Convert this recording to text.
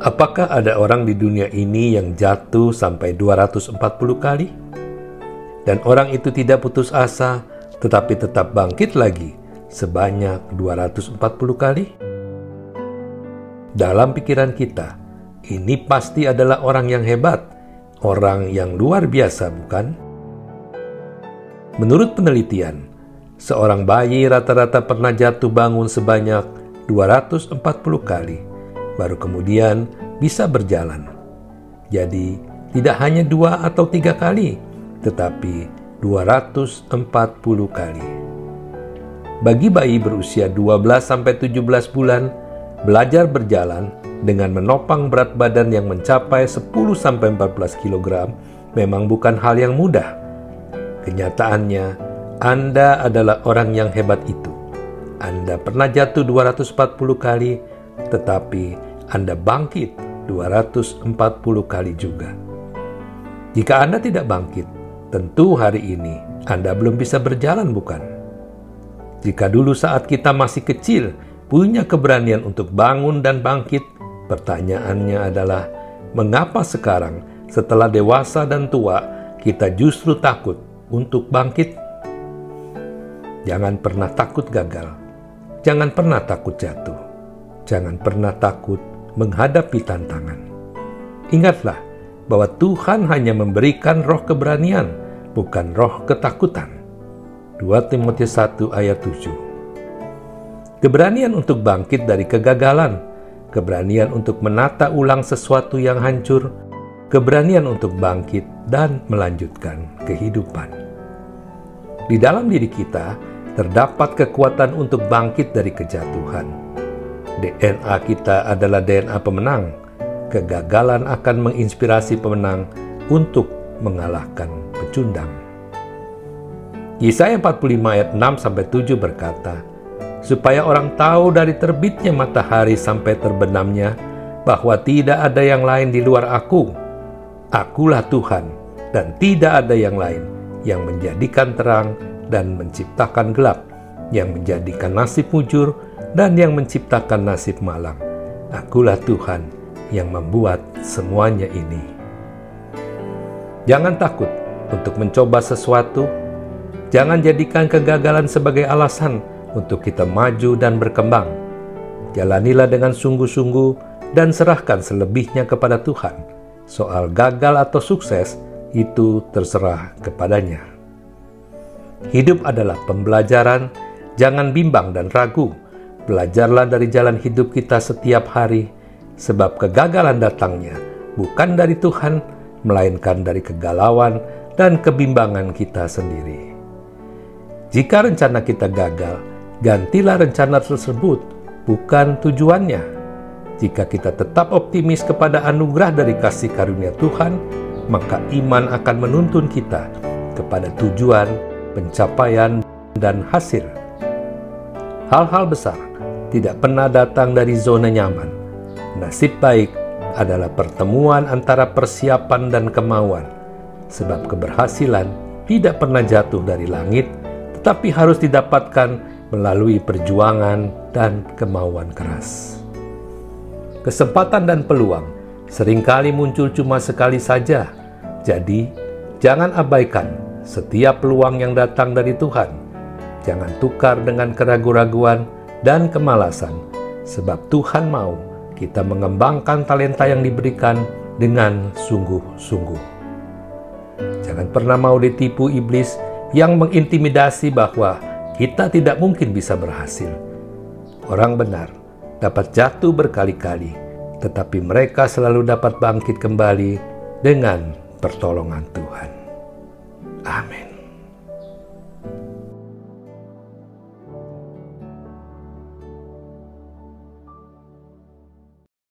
Apakah ada orang di dunia ini yang jatuh sampai 240 kali? Dan orang itu tidak putus asa, tetapi tetap bangkit lagi sebanyak 240 kali? Dalam pikiran kita, ini pasti adalah orang yang hebat, orang yang luar biasa, bukan? Menurut penelitian, seorang bayi rata-rata pernah jatuh bangun sebanyak 240 kali baru kemudian bisa berjalan. Jadi, tidak hanya dua atau tiga kali, tetapi 240 kali. Bagi bayi berusia 12-17 bulan, belajar berjalan dengan menopang berat badan yang mencapai 10-14 kg memang bukan hal yang mudah. Kenyataannya, Anda adalah orang yang hebat itu. Anda pernah jatuh 240 kali, tetapi anda bangkit 240 kali juga. Jika Anda tidak bangkit, tentu hari ini Anda belum bisa berjalan, bukan? Jika dulu saat kita masih kecil punya keberanian untuk bangun dan bangkit, pertanyaannya adalah mengapa sekarang setelah dewasa dan tua kita justru takut untuk bangkit? Jangan pernah takut gagal. Jangan pernah takut jatuh. Jangan pernah takut menghadapi tantangan. Ingatlah bahwa Tuhan hanya memberikan roh keberanian, bukan roh ketakutan. 2 Timotius 1 ayat 7 Keberanian untuk bangkit dari kegagalan, keberanian untuk menata ulang sesuatu yang hancur, keberanian untuk bangkit dan melanjutkan kehidupan. Di dalam diri kita terdapat kekuatan untuk bangkit dari kejatuhan DNA kita adalah DNA pemenang. Kegagalan akan menginspirasi pemenang untuk mengalahkan pecundang. Yesaya 45 ayat 6 sampai 7 berkata, supaya orang tahu dari terbitnya matahari sampai terbenamnya bahwa tidak ada yang lain di luar aku. Akulah Tuhan dan tidak ada yang lain yang menjadikan terang dan menciptakan gelap, yang menjadikan nasib mujur dan yang menciptakan nasib malam. Akulah Tuhan yang membuat semuanya ini. Jangan takut untuk mencoba sesuatu. Jangan jadikan kegagalan sebagai alasan untuk kita maju dan berkembang. Jalanilah dengan sungguh-sungguh dan serahkan selebihnya kepada Tuhan. Soal gagal atau sukses itu terserah kepadanya. Hidup adalah pembelajaran, jangan bimbang dan ragu Belajarlah dari jalan hidup kita setiap hari, sebab kegagalan datangnya bukan dari Tuhan, melainkan dari kegalauan dan kebimbangan kita sendiri. Jika rencana kita gagal, gantilah rencana tersebut, bukan tujuannya. Jika kita tetap optimis kepada anugerah dari kasih karunia Tuhan, maka iman akan menuntun kita kepada tujuan, pencapaian, dan hasil. Hal-hal besar tidak pernah datang dari zona nyaman. Nasib baik adalah pertemuan antara persiapan dan kemauan, sebab keberhasilan tidak pernah jatuh dari langit, tetapi harus didapatkan melalui perjuangan dan kemauan keras. Kesempatan dan peluang sering kali muncul cuma sekali saja, jadi jangan abaikan setiap peluang yang datang dari Tuhan. Jangan tukar dengan keraguan-raguan dan kemalasan, sebab Tuhan mau kita mengembangkan talenta yang diberikan dengan sungguh-sungguh. Jangan pernah mau ditipu iblis yang mengintimidasi bahwa kita tidak mungkin bisa berhasil. Orang benar dapat jatuh berkali-kali, tetapi mereka selalu dapat bangkit kembali dengan pertolongan Tuhan. Amin.